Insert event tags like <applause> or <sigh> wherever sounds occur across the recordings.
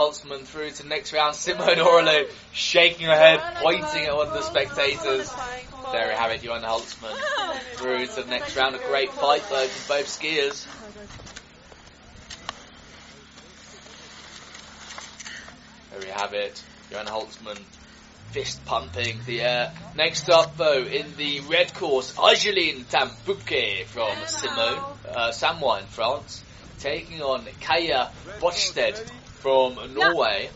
Holzmann through to the next round. Simone Oehrli shaking her head, pointing at one of the spectators. There we have it, Johanna Holzmann <laughs> through to the next round. A great fight though for both skiers. There we have it, Johanna Holzmann fist pumping the air. Next up though, in the red course, Angeline Tan-Bouquet from Simone, uh, Samoëns, France, taking on Kaya Botstedt from Norway.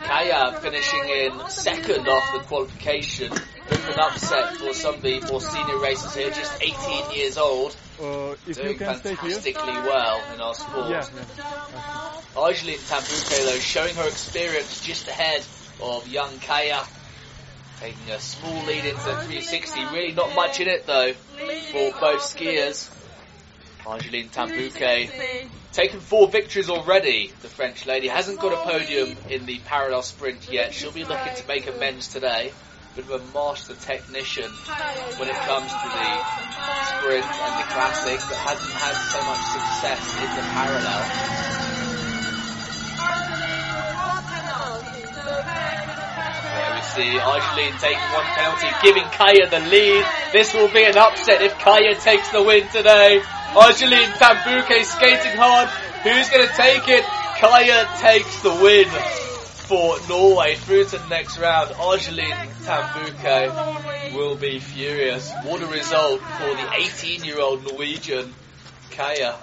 Kaya finishing in second after the qualification. Bit of an upset for some of the more senior racers here, just 18 years old. Uh, if you Doing can stay here. fantastically well in our sport. Yeah, yeah. Argeline Tan-Bouquet though showing her experience just ahead of young Kaya. Taking a small lead into the 360. Really not much in it though for both skiers. Argeline Tan-Bouquet taken four victories already. The French lady hasn't got a podium in the parallel sprint yet. She'll be looking to make amends today. Bit of a master technician when it comes to the sprint and the classic, but hasn't had so much success in the parallel. There we see Argeline taking one penalty, giving Kaya the lead. This will be an upset if Kaya takes the win today. Argeline Tan-Bouquet skating hard. Who's going to take it? Kaya takes the win for Norway through to the next round. Argeline Tan-Bouquet will be furious. What a result for the 18 year old Norwegian Kaya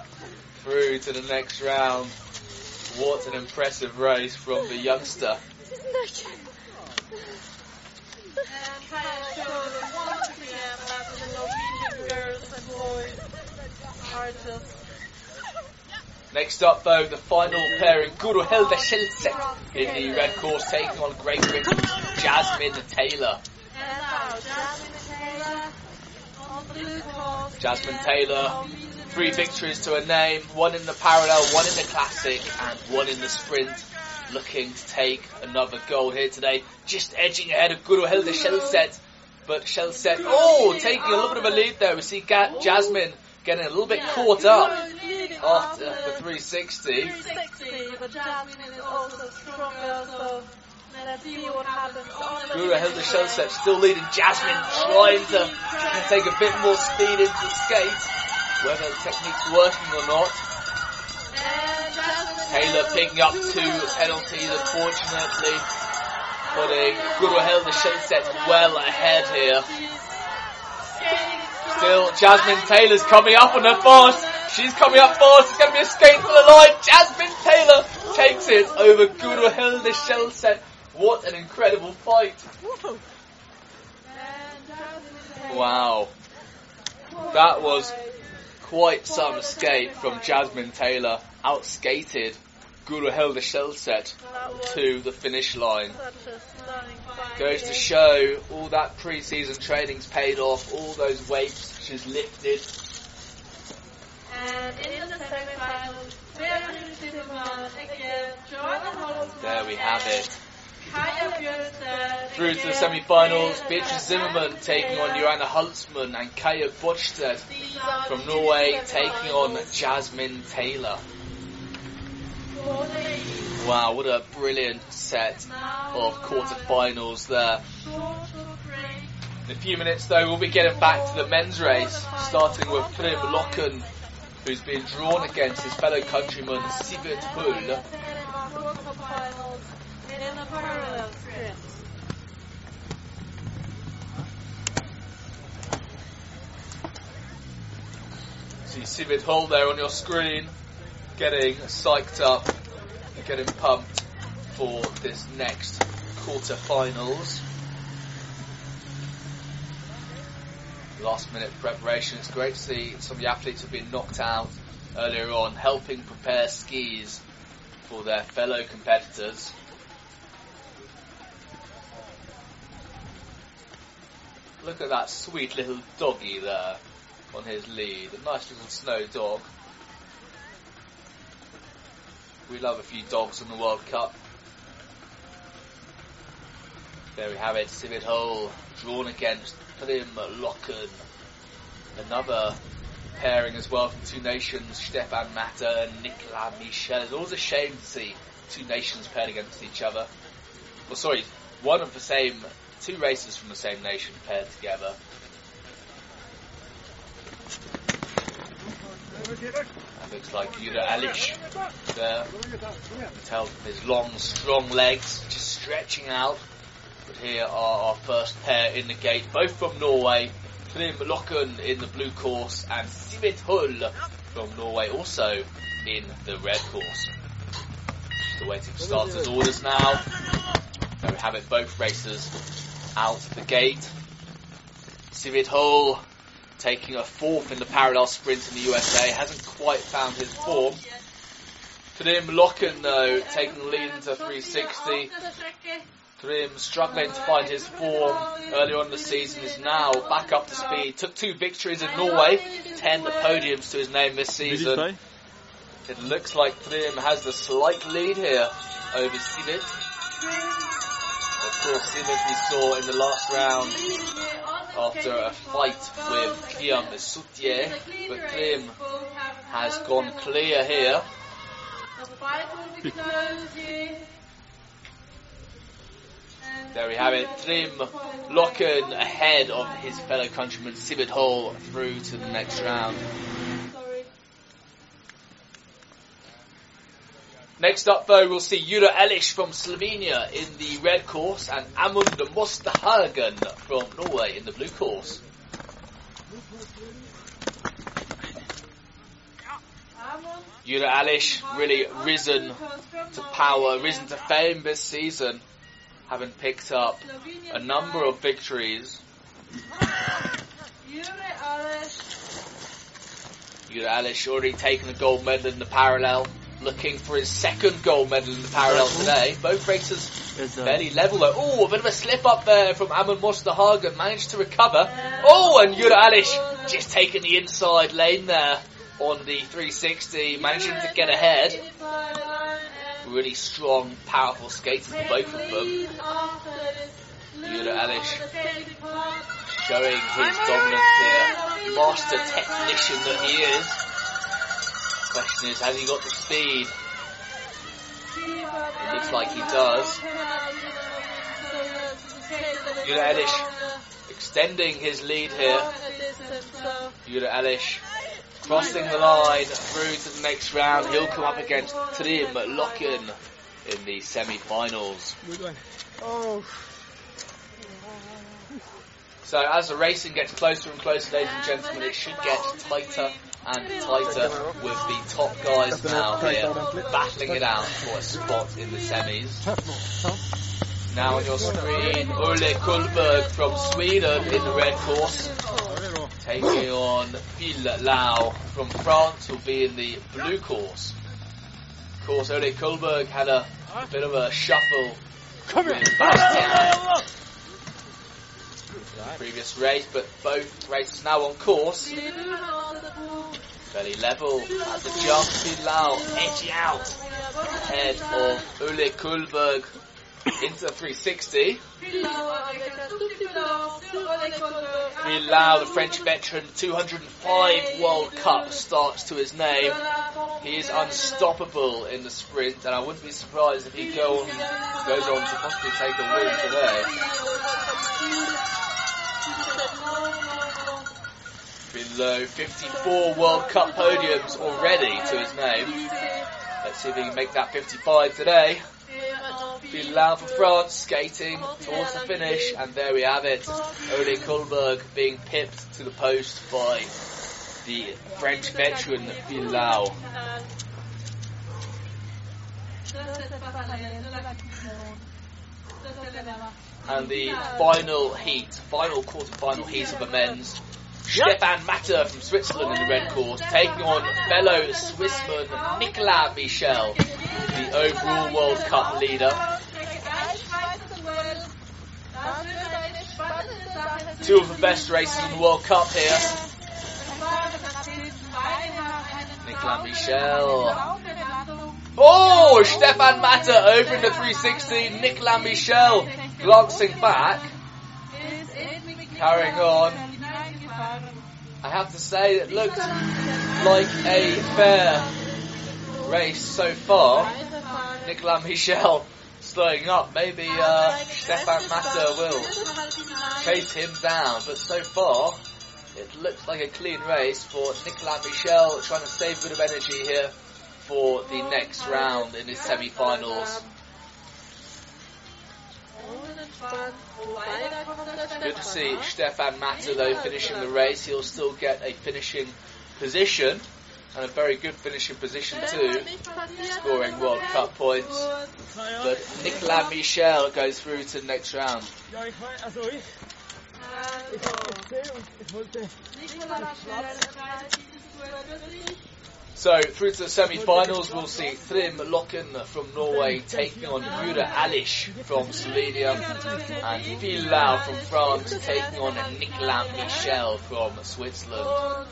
through to the next round. What an impressive race from the youngster. Next up, though, the final pairing, Guru Hilda Schiltze in the red course, taking on Great Britain, Jasmine Taylor. Jasmine Taylor, three victories to her name, one in the parallel, one in the classic, and one in the sprint. Looking to take another gold here today, just edging ahead of Guru Hilda Schiltze. But Schiltze, oh, taking a little bit of a lead there. We see Ga- Jasmine getting a little bit caught up after the 360. Guru Hilda Schiltze still leading Jasmine, trying to take a bit more speed into the skate. Whether the technique's working or not. Taylor picking up two penalties, unfortunately. Putting uh, Guru Hilda set well ahead here. Still, Jasmine Taylor's coming up on her fast. She's coming up fast. It's going to be a skate for the line. Jasmine Taylor takes it over Guru Hilda Schiltze. What an incredible fight. Wow. That was quite some skate from Jasmine Taylor. Outskated Guru Hilda Schiltze to the finish line. Goes to show all that pre-season training's paid off, all those weights she's lifted. And in the semifinals, Beatrice Zimmermann against Joanna Holzmann There we have it. Through to the semi-finals, Beatrice Zimmerman taking on Joanna Holzmann and Kaya Botstedt from Norway taking on Jasmine Taylor. Wow, what a brilliant set of quarterfinals there. In a few minutes though, we'll be getting back to the men's race, starting with Trym Lokken, who's been drawn against his fellow countryman Sivert Hull. See Sivert Hull there on your screen, getting psyched up, getting pumped for this next quarterfinals. Last minute preparation. It's great to see some of the athletes have been knocked out earlier on, helping prepare skis for their fellow competitors. Look at that sweet little doggy there on his lead. A nice little snow dog. We love a few dogs in the World Cup. There we have it, Sivert Hole drawn against Trym Lokken. Another pairing as well from two nations, Stefan Matter and Nicolas Michel. It's always a shame to see two nations paired against each other. Well, sorry, one of the same, two racers from the same nation paired together. Looks like Jura Alish there. Tell from his long, strong legs just stretching out. But here are our first pair in the gate, both from Norway. Trym Lokken in the blue course and Sivert Hull from Norway also in the red course. Just awaiting starters orders now. There we have it, both racers out of the gate. Sivert Hull taking a fourth in the parallel sprint in the USA, hasn't quite found his form. Trym Lokken though, taking the lead into 360. Trym struggling to find his form earlier on in the season is now back up to speed. Took two victories in Norway, ten podiums to his name this season. It looks like Trym has the slight lead here over Sivert. Of course, Sivert we saw in the last round after a fight with Kiam Soutier, but Trym has gone clear here. There we have it. Trym Lokken ahead of his fellow countryman Sivert Hall through to the next round. Next up though we'll see Jura Alish from Slovenia in the red course and Amund Mosterhagen from Norway in the blue course. Jura Alish really risen to power, risen to fame this season, having picked up a number of victories. Jura Alish already taken a gold medal in the parallel, looking for his second gold medal in the parallel uh-huh. today. Both racers uh, fairly level though. Oh, a bit of a slip up there from Amund Mosterhagen, managed to recover. Oh, and Jura Alish just taking the inside lane there on the 360, managing to get ahead. Really strong, powerful skaters, both of them. Jura Alish showing his dominance here. Master technician that he is. Question is, has he got the speed? It looks like he does. Jura Alish extending his lead here. Jura Alish crossing the line through to the next round. He'll come up against Trym Lokken in the semi-finals. So as the racing gets closer and closer, ladies and gentlemen, it should get tighter and tighter with the top guys now here battling it out for a spot in the semis. Now on your screen, Ole Kullberg from Sweden in the red course, taking on Phil Lau from France, who'll be in the blue course. Of course, Ole Kullberg had a bit of a shuffle with Bastian previous race, but both races now on course. Fairly level at the jump. Phil Lau edging out ahead of Ole Kullberg into 360. Phil Lau, the French veteran, 205 World Cup starts to his name. He is unstoppable in the sprint, and I wouldn't be surprised if he go on, goes on to possibly take a win today. Below 54 World Cup podiums already to his name. Let's see if he can make that 55 today. Phil Lau for France skating towards the finish, and there we have it. Ole Kullberg being pipped to the post by the French veteran Phil Lau. And the final heat, final quarter-final heat of the men's. Stefan Matter from Switzerland in the red course, taking on fellow Swissman Nicolas Michel, the overall World Cup leader. Two of the best races in the World Cup here. Nicolas Michel. Oh, Stefan Matter over in the 360. Nicolas Michel glancing back, carrying on. I have to say it looked like a fair race so far. Nicolas Michel slowing up. Maybe uh, Stefan Matter will chase him down, but so far it looks like a clean race for Nicolas Michel trying to save a bit of energy here for the next round in his semi-finals. Good to see Stefan Matter though finishing the race. He'll still get a finishing position and a very good finishing position too, scoring World Cup points. But Nicolas Michel goes through to the next round. So through to the semi-finals, we'll see Trym Lokken from Norway taking on Jura Alish from Slovenia, and Lau from France taking on Nicolas Michel from Switzerland.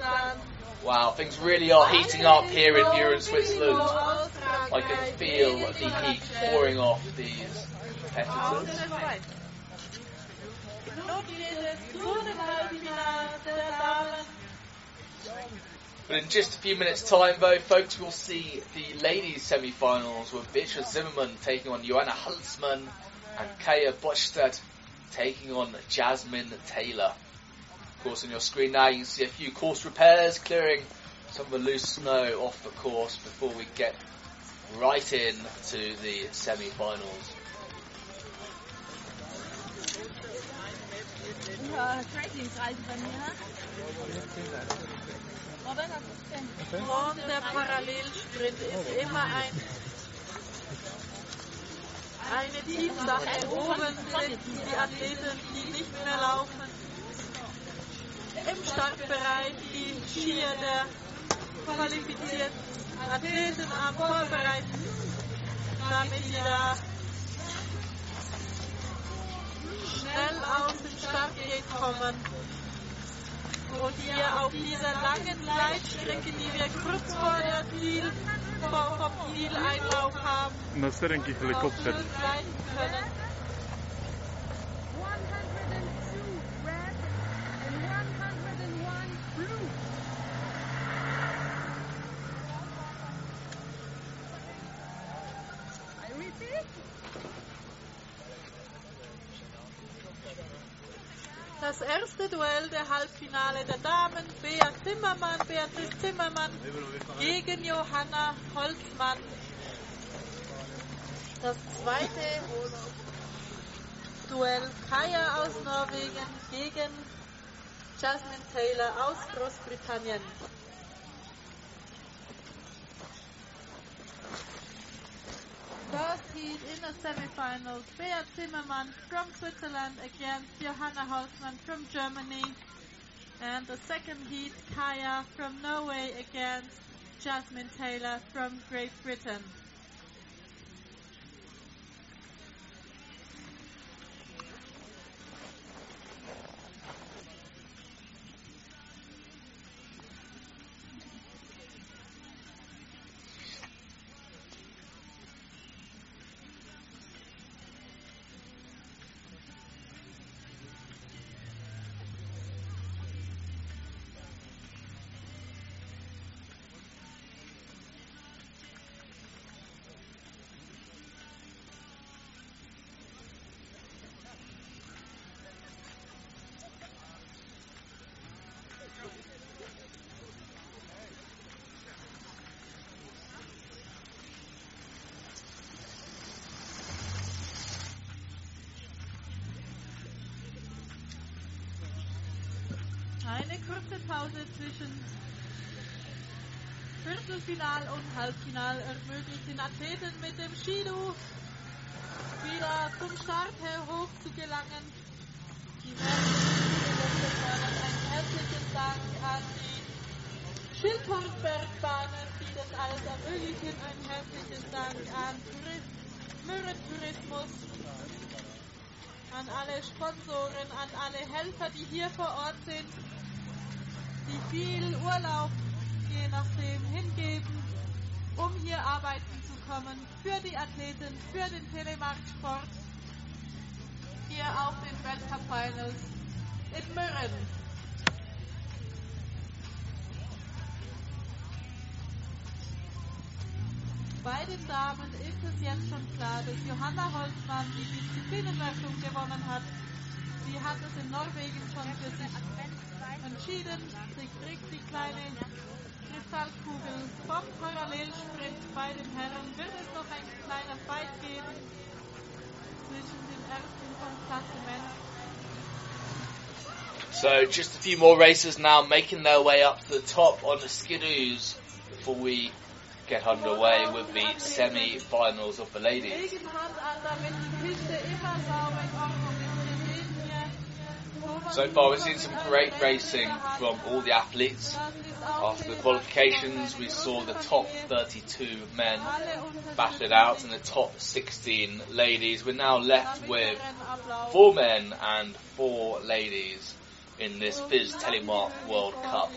Wow, things really are heating up here in Buren, Switzerland. I can feel the heat pouring off these competitors. But in just a few minutes' time, though, folks, we'll see the ladies' semi-finals with Beatrice Zimmerman taking on Joanna Huntsman and Kaya Bochstedt taking on Jasmine Taylor. Of course, on your screen now, you can see a few course repairs clearing some of the loose snow off the course before we get right in to the semi-finals. Uh, Trainingsreise Und der Parallelsprint ist immer ein, eine Teamsache. Oben sind die Athleten, die nicht mehr laufen. Im Startbereich die Skier der qualifizierten Athleten am Vorbereiten, damit sie da schnell aus dem Startgate kommen. Und hier auf dieser langen Leitstrecke, die wir kurz vor der Ziel, vor, vom Zieleinlauf haben, gleiten können. Halbfinale der Damen, Bea Zimmermann, Beatrice Zimmermann gegen Johanna Holzmann. Das zweite Duell Kaya aus Norwegen gegen Jasmine Taylor aus Großbritannien. First heat in the semifinals, Bea Zimmermann from Switzerland against Johanna Holzmann from Germany. And the second heat, Kaya from Norway against Jasmine Taylor from Great Britain. Eine kurze Pause zwischen Viertelfinal und Halbfinal ermöglicht den Athleten mit dem Skidu wieder zum Start her hoch zu gelangen. Die fördern. Ein herzliches Dank an die Schildhornbergbahnen, die das alles ermöglichen. Ein herzliches Dank an Tourismus, Mürren Tourismus, an alle Sponsoren, an alle Helfer, die hier vor Ort sind, die viel Urlaub je nachdem hingeben, um hier arbeiten zu kommen, für die Athleten, für den Telemarktsport, hier auf den Weltcup Finals in Mürren. Bei den Damen ist es jetzt schon klar, dass Johanna Holzmann die Disziplinenwertung gewonnen hat. Sie hat es in Norwegen schon für sich entschieden. Sie kriegt die kleine Kristallkugel vom Parallelsprint. Bei den Herren wird es noch ein kleiner Fight geben zwischen dem ersten Klassement. So just a few more racers now making their way up to the top on the skidoos before we get underway with the semi-finals of the ladies. Legen Hand an, damit die Piste immer sauber in Ordnung ist. Wir sehen hier So far we've seen some great racing from all the athletes. After the qualifications we saw the top 32 men battle it out and the top 16 ladies. We're now left with four men and four ladies in this FIS Telemark World Cup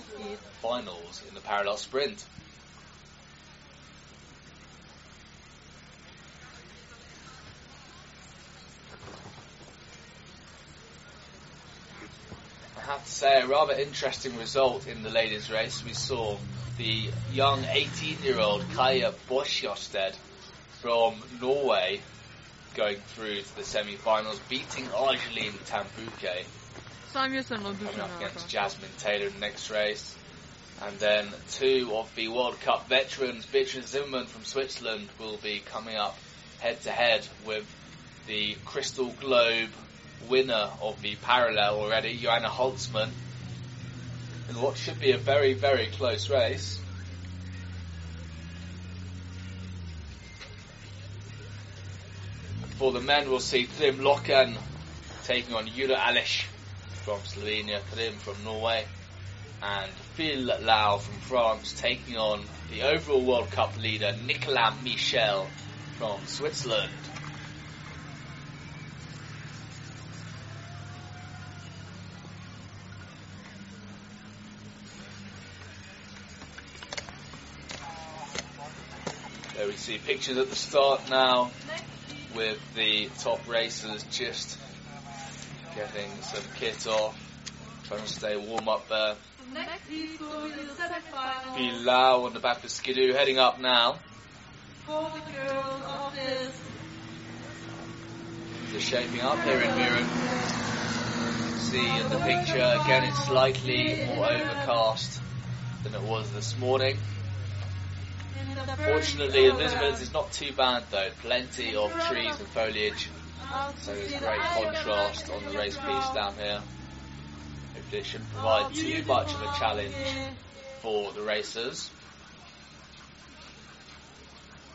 finals in the parallel sprint. I have to say, a rather interesting result in the ladies' race. We saw the young 18 year old Kaya Boschjosted from Norway going through to the semi finals, beating Argeline Tan-Bouquet coming up against Jasmine Taylor in the next race. And then two of the World Cup veterans, Beatrice Zimmerman from Switzerland, will be coming up head to head with the Crystal Globe winner of the parallel already, Joanna Holzmann, in what should be a very, very close race. For the men, we'll see Trym Loken taking on Jura Alish from Slovenia, Trym from Norway, and Phil Lau from France taking on the overall World Cup leader Nicolas Michel from Switzerland. See pictures at the start now with the top racers just getting some kit off, trying to stay warm up there. Phil Lau on the back of Skidoo heading up now. for the girls shaping up here in Mürren. See in the picture again it's slightly more overcast than it was this morning. In Fortunately visibility is not too bad though. Plenty of trees and foliage. So there's great contrast on the race piece down here. Hopefully it shouldn't provide too much of a challenge for the racers.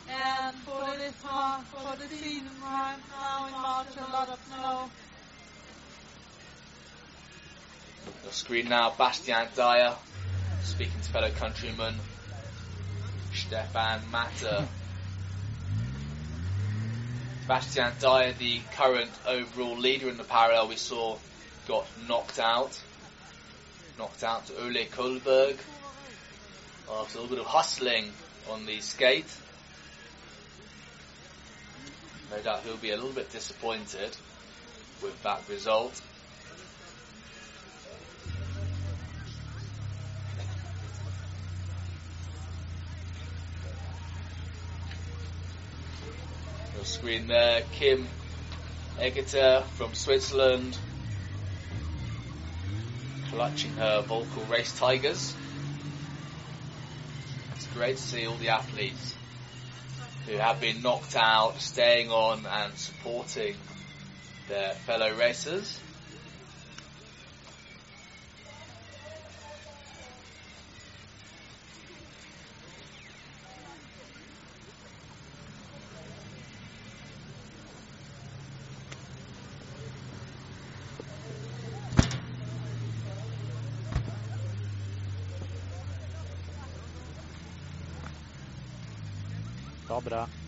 And for this month, for the season right now in March, a lot of snow. The screen now, Bastian Dayer speaking to fellow countryman Stefan Matter. Bastian Dayer, the current overall leader in the parallel we saw, got knocked out. Knocked out to Ole Kullberg after a little bit of hustling on the skate. No doubt he'll be a little bit disappointed with that result. Your screen there, Kim Egeter from Switzerland, clutching her Völkl Race Tigers. It's great to see all the athletes who have been knocked out staying on and supporting their fellow racers. Dobra.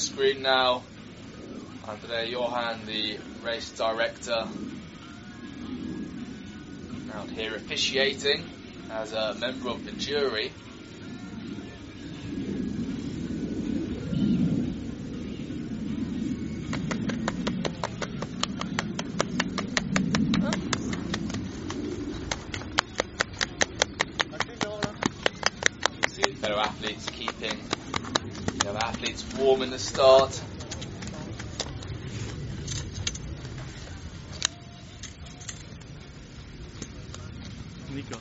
Screen now. Andrea Johan, the race director, out here officiating as a member of the jury. See fellow athletes keeping the other athletes warm in the start. Nico.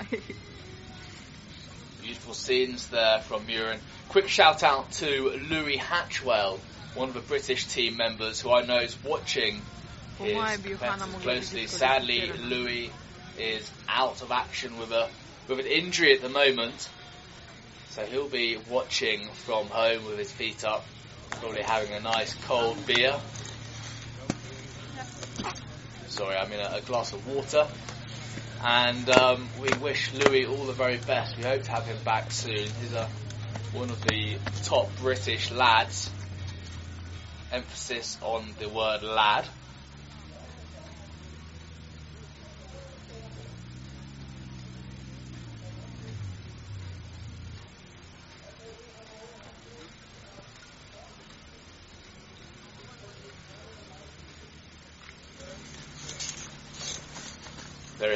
<laughs> Beautiful scenes there from Mürren. Quick shout out to Louis Hatchwell, one of the British team members who I know is watching his Ormai Buchanan competitive mogli closely. Sadly, disco. Louis is out of action with a with an injury at the moment, so he'll be watching from home with his feet up, probably having a nice cold beer. Sorry, I mean a, a glass of water. And um, we wish Louis all the very best. We hope to have him back soon. He's a, one of the top British lads. Emphasis on the word lad.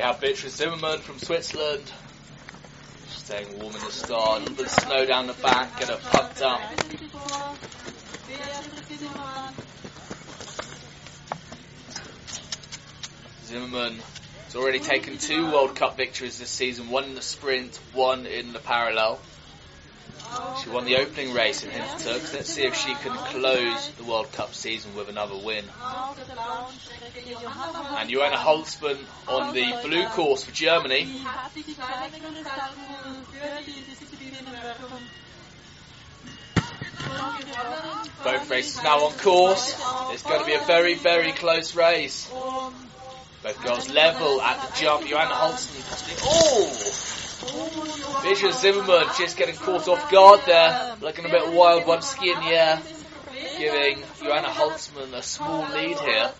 Have Beatrice Zimmerman from Switzerland. Staying warm in the start. A little bit of snow down the back. Get her pumped up. Zimmerman has already taken two World Cup victories this season. One in the sprint, one in the parallel. She won the opening race in Hintertux. Let's see if she can close the World Cup season with another win. And Joanna Holzmann on the blue course for Germany. Both races now on course. It's going to be a very, very close race. Both girls level at the jump. Joanna Holzmann. Oh! Fischer Zimmerman just getting caught off guard there. Looking a bit wild, one ski in the air. Giving Joanna Holzmann a small lead here.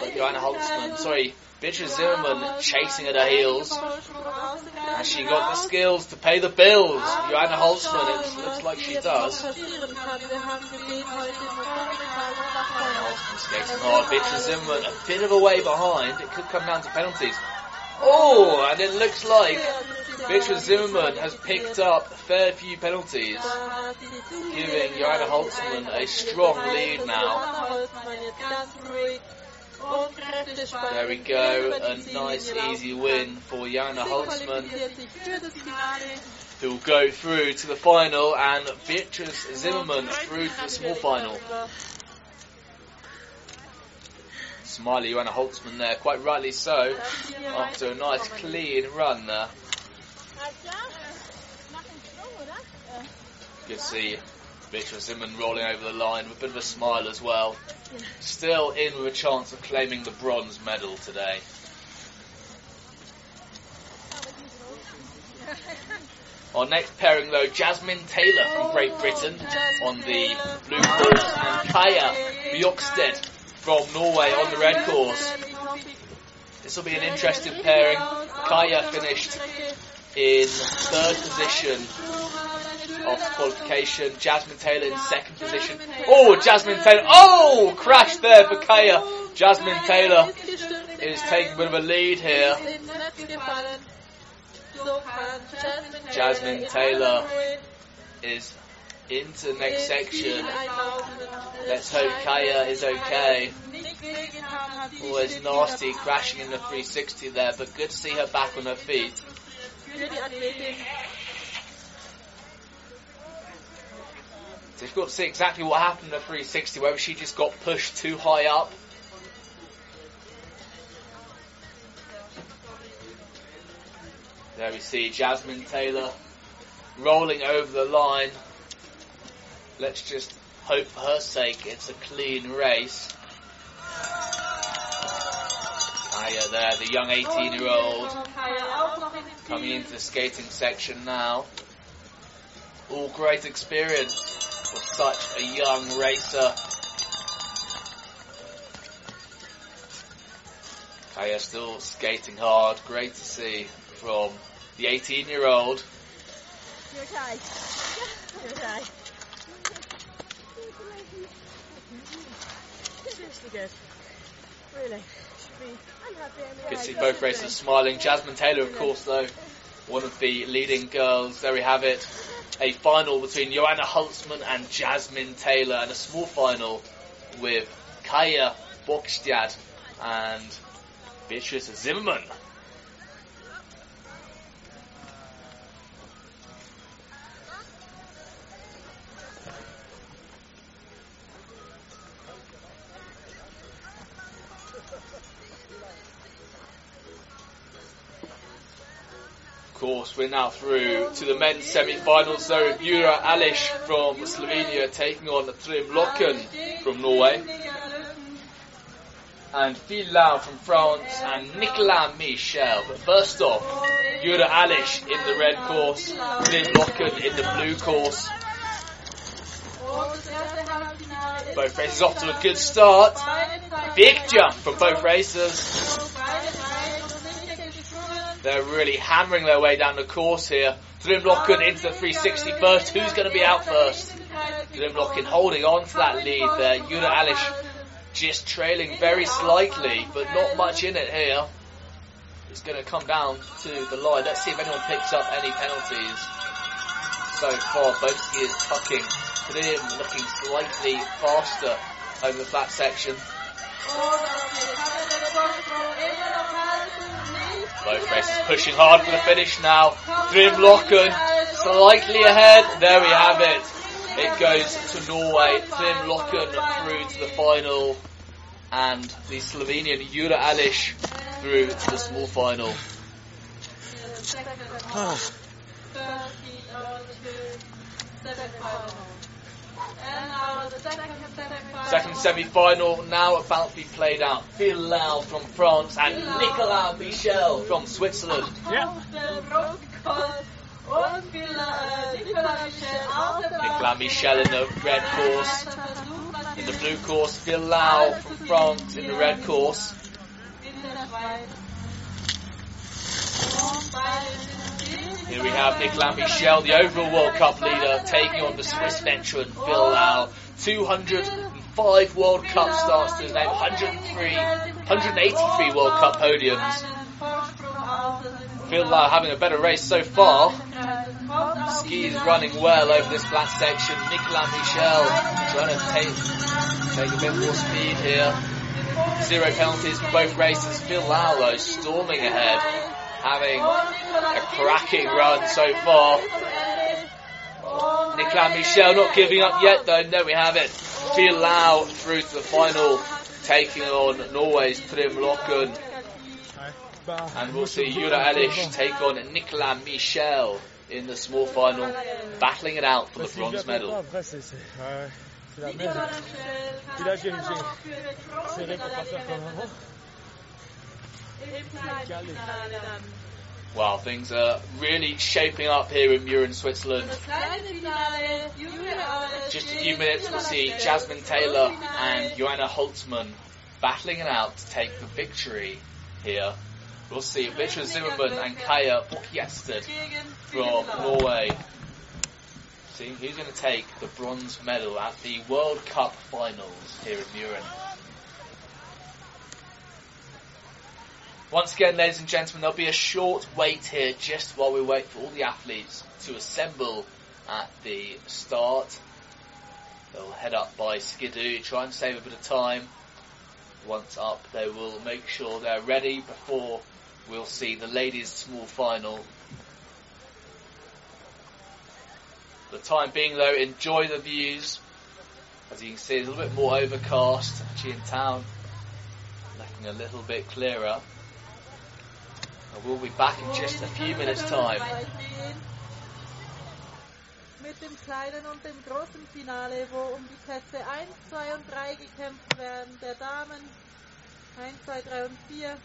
But Joanna Holzmann, sorry, Beatrice Zimmerman chasing at her heels. And she got the skills to pay the bills. Joanna Holzmann, it looks like she does. Skating hard, Beatrice Zimmerman a bit of a way behind. It could come down to penalties. Oh, and it looks like Beatrice Zimmerman has picked up a fair few penalties, giving Joanna Holzmann a strong lead now. There we go, a nice easy win for Joanna Holzmann, who will go through to the final, and Beatrice Zimmerman through to the small final. Smiley Joanna Holzmann there, quite rightly so, after a nice clean run there. Good to see Beatrice Zimmerman rolling over the line with a bit of a smile as well. Still in with a chance of claiming the bronze medal today. Our next pairing though, Jasmine Taylor from Great Britain on the blue course and Kaya Bjorkstedt from Norway on the red course. This will be an interesting pairing. Kaya finished in third position of qualification. Jasmine Taylor in second position. Oh, Jasmine Taylor. Oh, crash there for Kaya. Jasmine Taylor is taking a bit of a lead here. Jasmine Taylor is into the next section. Let's hope Kaya is okay. Always nasty crashing in the 360 there, but good to see her back on her feet. Difficult to see exactly what happened in the 360, whether she just got pushed too high up. There we see Jasmine Taylor rolling over the line. Let's just hope for her sake it's a clean race. Aya there, the young 18 year old, coming into the skating section now. All great experience for such a young racer. Kaya still skating hard. Great to see from the 18 year old. You okay? <laughs> You okay? Seriously good. Really. Should be. I'm happy. I'm You can see both racers smiling. Jasmine Taylor, of course, though, one of the leading girls. There we have it. A final between Joanna Holzmann and Jasmine Taylor, and a small final with Kaya Bokstad and Beatrice Zimmerman. We're now through to the men's semi-finals. There, Jura Alish from Slovenia taking on Trym Lokken from Norway. And Phil Lau from France and Nicolas Michel. But first off, Jura Alish in the red course, Trym Lokken in the blue course. Both races off to a good start. Big jump from both racers. They're really hammering their way down the course here. Trym Lokken into the 360 first. Who's going to be out first? Trym Lokken holding on to that lead there. Jura Alish just trailing very slightly, but not much in it here. It's going to come down to the line. Let's see if anyone picks up any penalties. So far, both skiers tucking. Trym looking slightly faster over the flat section. Oh, Both races pushing hard for the finish now. Trym Lokken slightly ahead. There we have it. It goes to Norway. Trym Lokken through to the final. And the Slovenian Jura Alish through to the small final. Second semi-final now about to be played out. Phil Lau from France and Nicolas Michel from Switzerland. Yeah. Nicolas Michel in the red course. In the blue course, Phil Lau from France in the red course. Here we have Nicolas Michel, the overall World Cup leader, taking on the Swiss veteran Phil Lau. 205 World Cup starts to his name, 103, 183 World Cup podiums. Phil Lau having a better race so far. Ski is running well over this flat section. Nicolas Michel trying to take, take a bit more speed here. Zero penalties for both races. Phil Lau though storming ahead, having a cracking run so far. Nicolas Michel not giving up yet though. There we have it. Lau through to the final, taking on Norway's Trym Lokken. And we'll see Jura Alish take on Nicolas Michel in the small final, battling it out for the bronze medal. C'est la. Puis là, j'ai serré pour. Wow, things are really shaping up here in Mürren, Switzerland. Just a few minutes, we'll see Jasmine Taylor and Joanna Holzmann battling it out to take the victory here. We'll see Richard Zimmerman and Kaya Bokjested from Norway. See who's going to take the bronze medal at the World Cup finals here in Mürren. Once again, ladies and gentlemen, there'll be a short wait here just while we wait for all the athletes to assemble at the start. They'll head up by Skidoo, try and save a bit of time. Once up, they will make sure they're ready before we'll see the ladies' small final. For the time being, though, enjoy the views. As you can see, it's a little bit more overcast. Actually, in town, looking a little bit clearer. And we'll be back in just a few minutes' time. Mit dem kleinen und dem großen Finale, wo um die Plätze 1, 2 und 3 gekämpft werden, der Damen 1, 2, 3 und 4.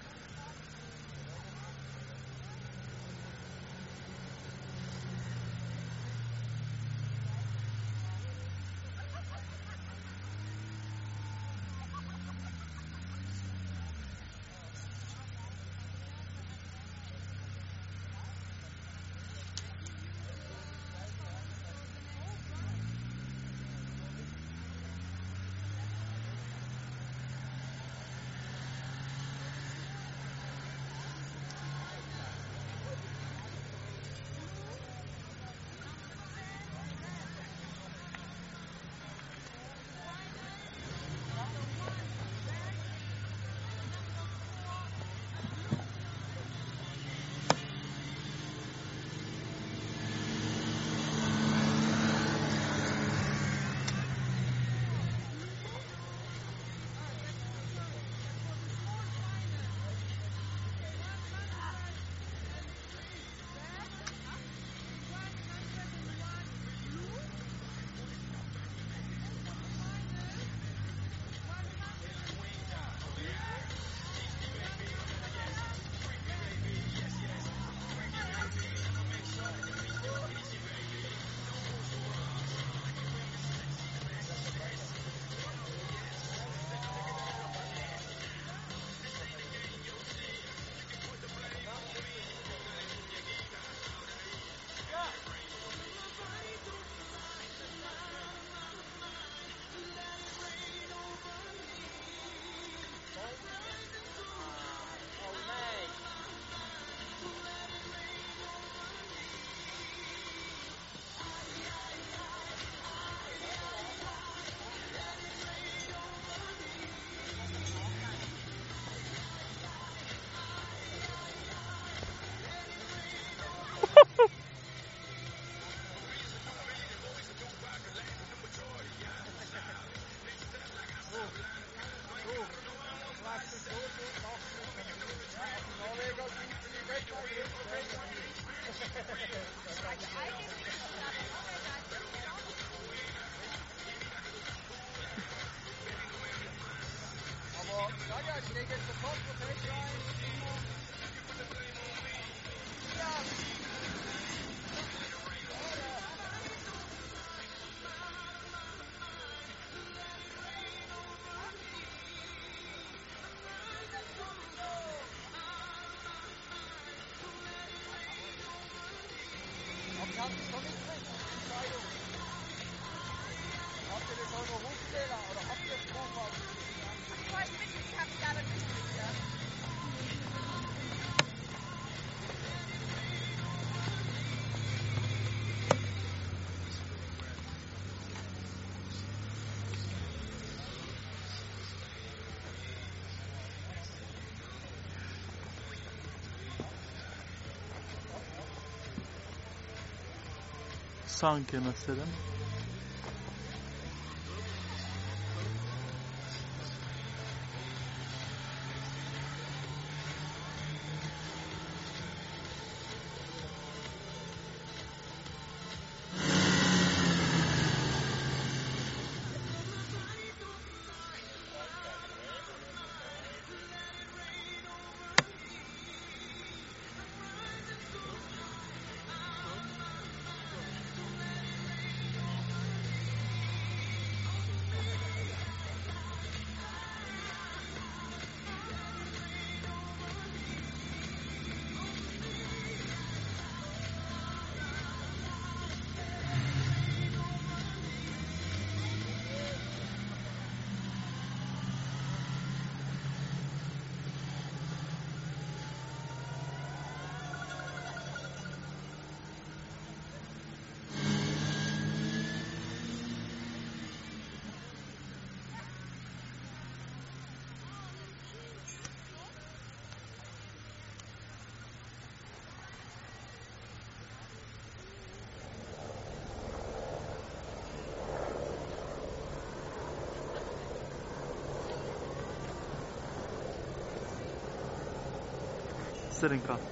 Habt ihr den neuen Hochzähler oder habt ihr das Hochhaus? Ich wollte wissen, ich habe ja sanki mesela. 없으니까.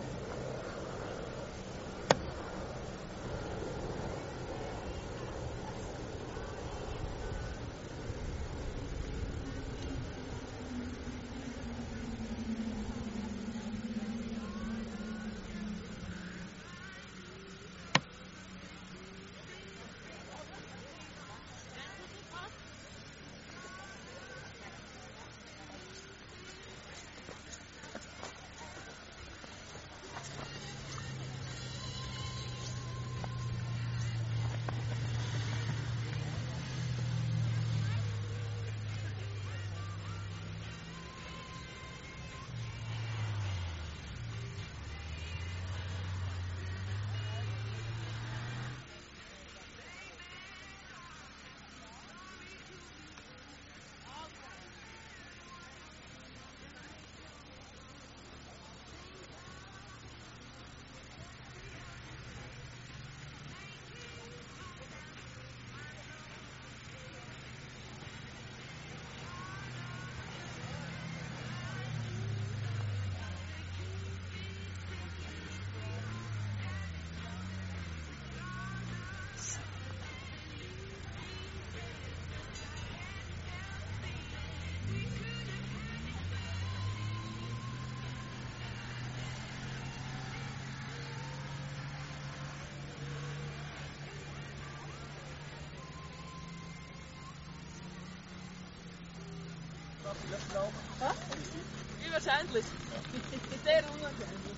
Wie wahrscheinlich? <laughs> Sehr unwahrscheinlich.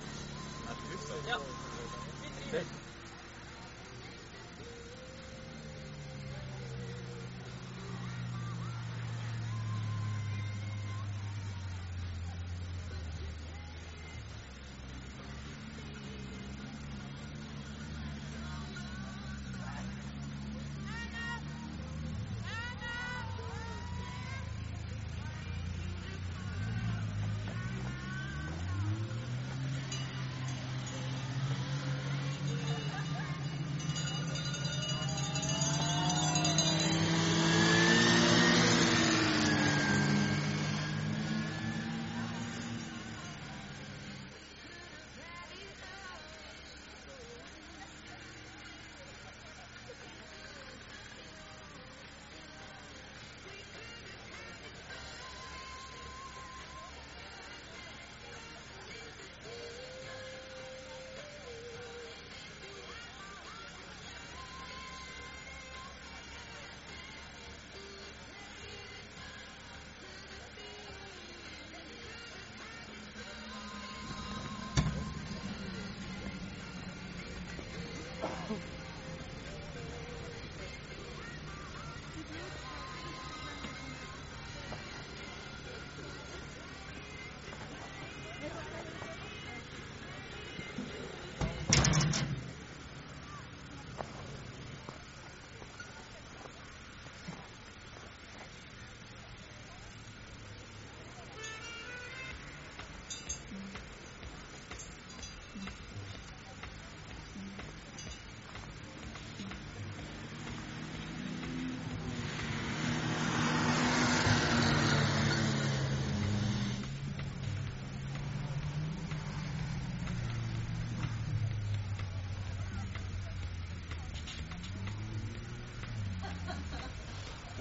Ja.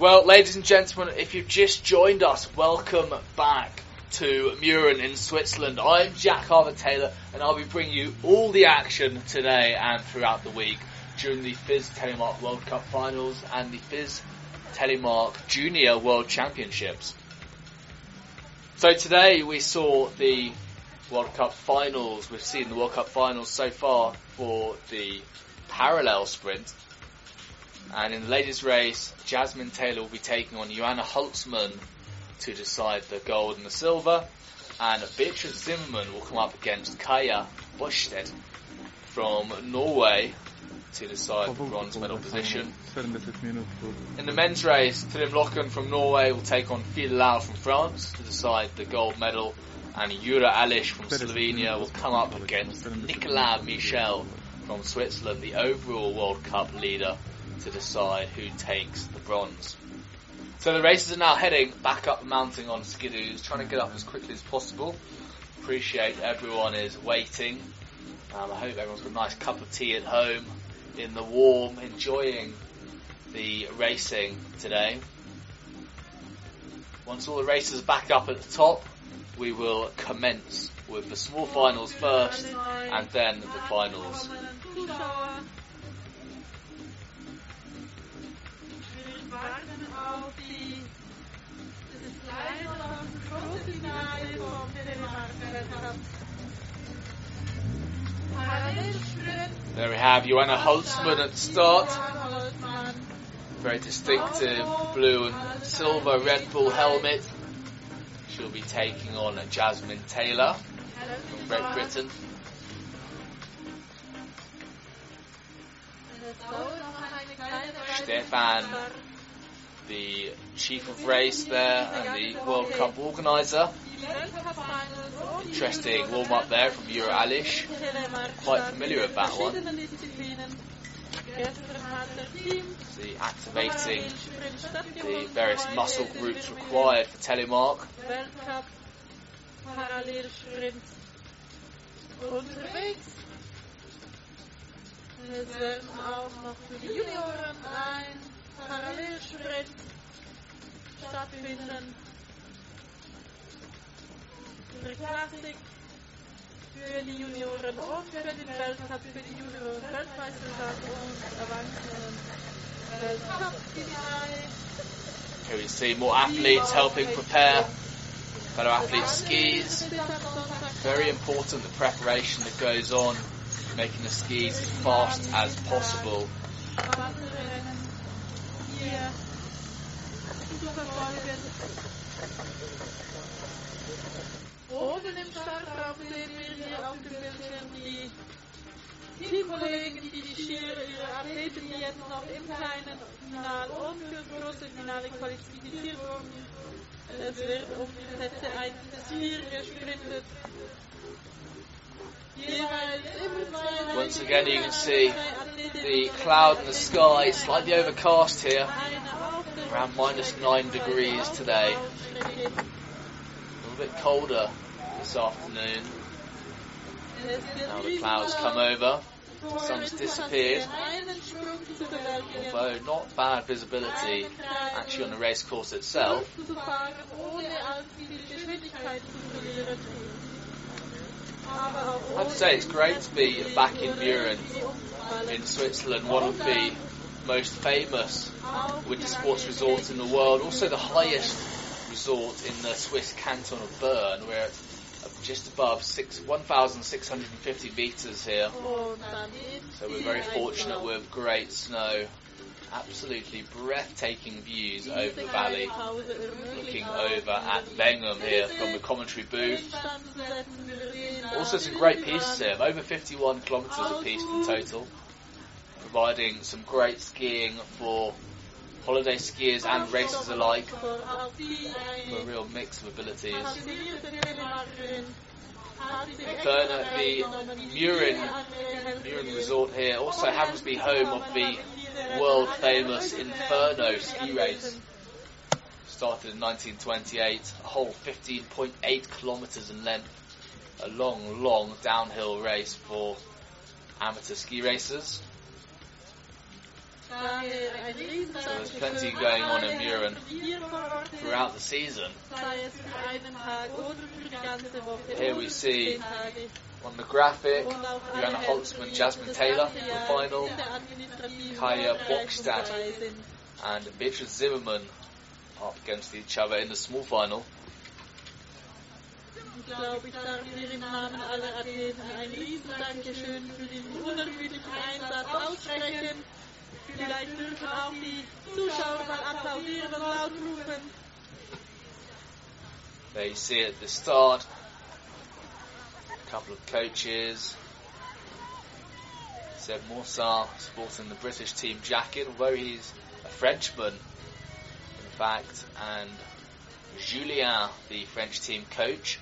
Well, ladies and gentlemen, if you've just joined us, welcome back to Mürren in Switzerland. I'm Jack Harvey Taylor, and I'll be bringing you all the action today and throughout the week during the FIS Telemark World Cup Finals and the FIS Telemark Junior World Championships. So today we saw the World Cup Finals. We've seen the World Cup Finals so far for the parallel sprint. And in the ladies' race, Jasmine Taylor will be taking on Joanna Holzmann to decide the gold and the silver. And Beatrice Zimmermann will come up against Kaya Bosted from Norway to decide the bronze medal position. In the men's race, Philip Lokken from Norway will take on Lau from France to decide the gold medal, and Jura Alish from Slovenia will come up against Nicolas Michel from Switzerland, the overall World Cup leader, to decide who takes the bronze. So the racers are now heading back up the mountain on skidoos, trying to get up as quickly as possible. Appreciate everyone is waiting. Um, I hope everyone's got a nice cup of tea at home in the warm, enjoying the racing today. Once all the racers back up at the top, we will commence with the small finals first and then the finals. Warten auf die, das kleine und große Finale vom. Parallelsprint. There we have Joanna Holzmann at the start. Very distinctive blue and silver Red Bull helmet. She'll be taking on a Jasmine Taylor from Great Britain. Es dauert noch eine kleine Weile Stefan. The chief of race there and the World Cup organiser. Interesting warm up there from Jura Alish. Quite familiar with that one. The activating the various muscle groups required for Telemark. Es werden auch um, noch für die Junioren ein stattfinden. Für die Junioren und für den Weltcup für die Junioren Weltmeisterschaft und Erwachsenen. Here we see more athletes helping prepare fellow athletes' skis. Very important the preparation that goes on, making the skis as fast as possible. Im sehen wir auf dem Bildschirm die Teamkollegen, die die Skier, ihre Athleten, die jetzt noch im kleinen Final und große Finale qualifiziert wurden. Es wird um die Plätze 1 bis 4 gesprintet. Once again you can see the cloud in the sky, It's slightly overcast here, around minus 9 degrees today. A little bit colder this afternoon. Now the clouds come over, the sun's disappeared, although not bad visibility actually on the race course itself. I have to say it's great to be back in Mürren in Switzerland, one of the most famous winter sports resorts in the world, also the highest resort in the Swiss canton of Bern. We're at uh, just above 1,650 metres here, so we're very fortunate with great snow. Absolutely breathtaking views over the valley, looking over at Bengham here from the commentary booth. Also some great pieces here, over 51 kilometres a piece in total, providing some great skiing for holiday skiers and racers alike, a real mix of abilities. The Mürren, Mürren resort here also happens to be home of the world famous Inferno ski race. Started in 1928, a whole 15.8 kilometres in length. A long, long downhill race for amateur ski racers. Daher ein Riesendank So there's plenty going on in Mürren throughout the season. sei es für einen Tag oder für die ganze Woche. Here we see. On the graphic, Joanna alle Holzmann, Jasmine Taylor ganze for Jahr final, in der administrativen Kaya Bereich Bokstad. dabei sind. and Beatrice Zimmermann up against each other in the small final. Glaube, ich darf Namen aller Athleten ein für den unermüdlichen Einsatz aussprechen. Vielleicht dürfen auch die Zuschauer mal applaudieren und laut rufen. There you see at the start. A couple of coaches. Seb Morsar sporting the British team jacket, although he's a Frenchman, in fact, and Julien, the French team coach.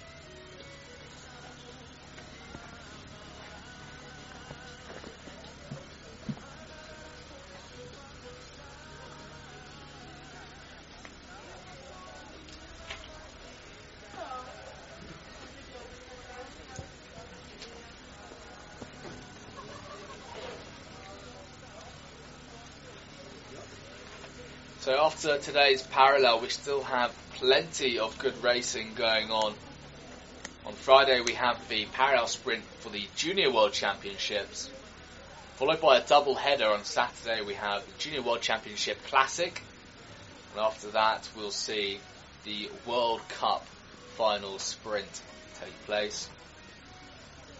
After today's parallel, we still have plenty of good racing going on. On Friday, we have the parallel sprint for the Junior World Championships, followed by a double header on Saturday. We have the Junior World Championship Classic, and after that, we'll see the World Cup final sprint take place.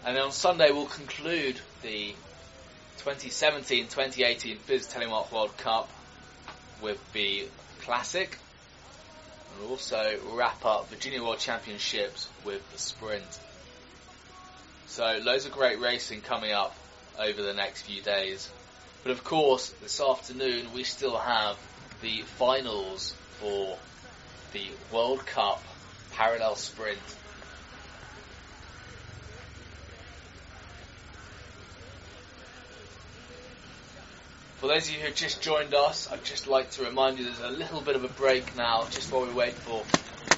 And then on Sunday, we'll conclude the 2017-2018 FIS Telemark World Cup with the Classic and also wrap up Junior World Championships with the Sprint. So loads of great racing coming up over the next few days. But of course, this afternoon we still have the finals for the World Cup Parallel Sprint. For those of you who have just joined us, I'd just like to remind you there's a little bit of a break now, just while we wait for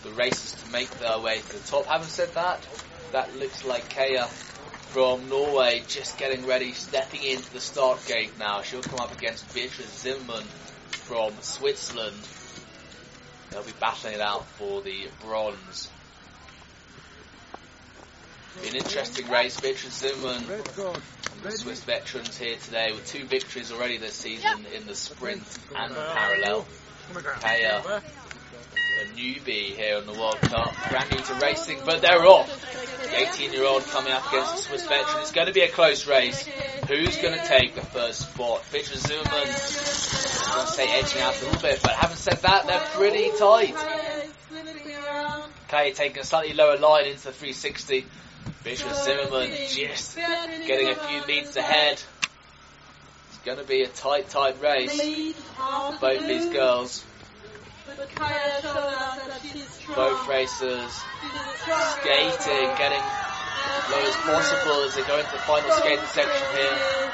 the racers to make their way to the top. Having said that, that looks like Kaya from Norway just getting ready, stepping into the start gate now. She'll come up against Beatrice Zimmermann from Switzerland. They'll be battling it out for the bronze. Be an interesting race. Beatrice Zimmermann. The Swiss veterans here today with two victories already this season in the sprint and the parallel. Kaya, a newbie here in the World Cup, brand new to racing, but they're off. The 18 year old coming up against the Swiss veteran. It's going to be a close race. Who's going to take the first spot? Beatrice Zuman, I'm going to say edging out a little bit, but having said that, they're pretty tight. Kaya taking a slightly lower line into the 360. Beatrice Zimmermann just getting a few leads ahead. It's going to be a tight, tight race for both these girls. Both racers skating, getting low as possible as they go into the final skating section here.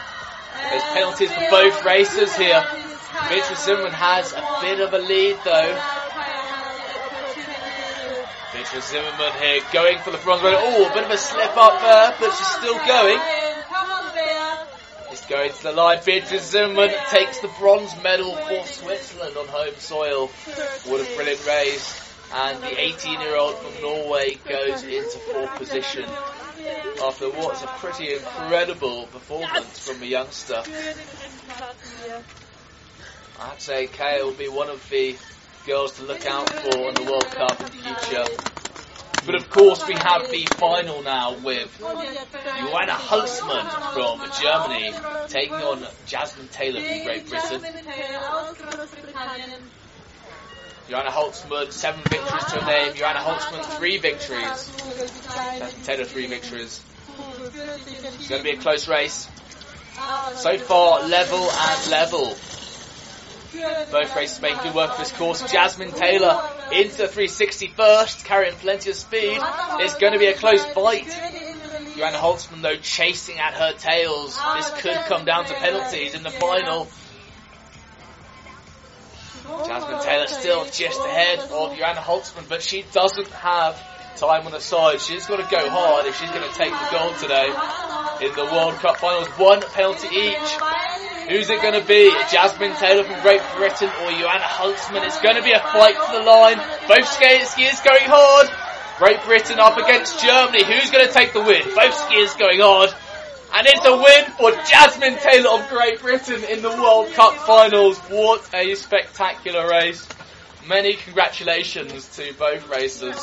There's penalties for both racers here. Beatrice Zimmermann has a bit of a lead though. Beatrice Zimmermann here going for the bronze medal. Oh, a bit of a slip up there, but she's still going. It's going to the line. Beatrice Zimmermann takes the bronze medal for Switzerland on home soil. What a brilliant race. And the 18 year old from Norway goes into fourth position after what's a pretty incredible performance from a youngster. I'd say Kaya will be one of the girls to look out for in the World Cup in the future. But of course, we have the final now with Joanna Holzmann from Germany taking on Jasmine Taylor from Great Britain. Joanna Holzmann, seven victories to her name. Joanna Holzmann, three victories. Jasmine Taylor, three victories. It's going to be a close race. So far, level and level. Both races making good work of this course. Jasmine Taylor into the 360 first, carrying plenty of speed. It's going to be a close fight. Joanna Holzmann, though, chasing at her tails. This could come down to penalties in the final. Jasmine Taylor still just ahead of Joanna Holzmann, but she doesn't have time on her side. She's got to go hard if she's going to take the gold today in the World Cup finals. One penalty each. Who's it going to be? Jasmine Taylor from Great Britain or Joanna Holzmann? It's going to be a fight for the line. Both skiers, going hard. Great Britain up against Germany. Who's going to take the win? Both skiers going hard. And it's a win for Jasmine Taylor of Great Britain in the World Cup finals. What a spectacular race. Many congratulations to both racers.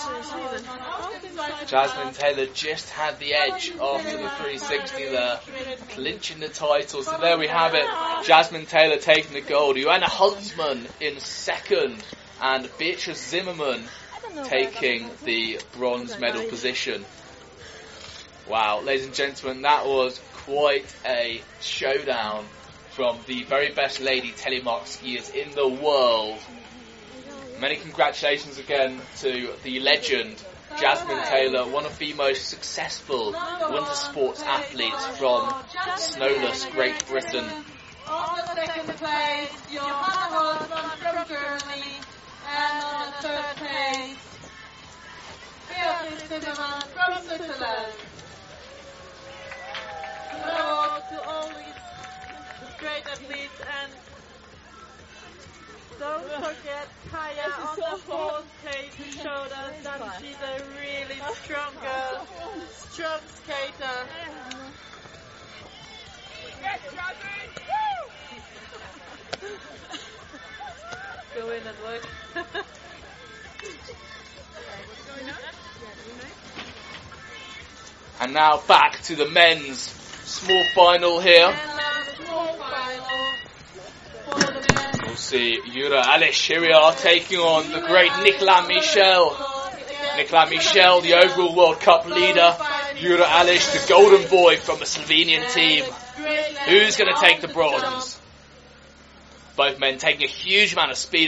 Jasmine Taylor just had the edge after the 360 there, clinching the title. So there we have it. Jasmine Taylor taking the gold. Joanna Holzmann in second, and Beatrice Zimmermann taking the bronze medal position. Wow, ladies and gentlemen, that was quite a showdown from the very best lady telemark skiers in the world. Many congratulations again to the legend Jasmine Taylor, one of the most successful winter sports athletes from Snowless, Great Britain. On the second place, from Germany, and on the third place, from Switzerland. To all these great athletes and don't forget Kaya on the fourth place who showed us that she's a really strong girl, strong skater. Go in and look. <laughs> And now back to the men's small final here. And now the small final for the men. We'll see Jura are taking on the great Nicolas Michel. Nicolas Michel, the overall World Cup leader. Jura Alish, the golden boy from the Slovenian team. Who's going to take the bronze? Both men taking a huge amount of speed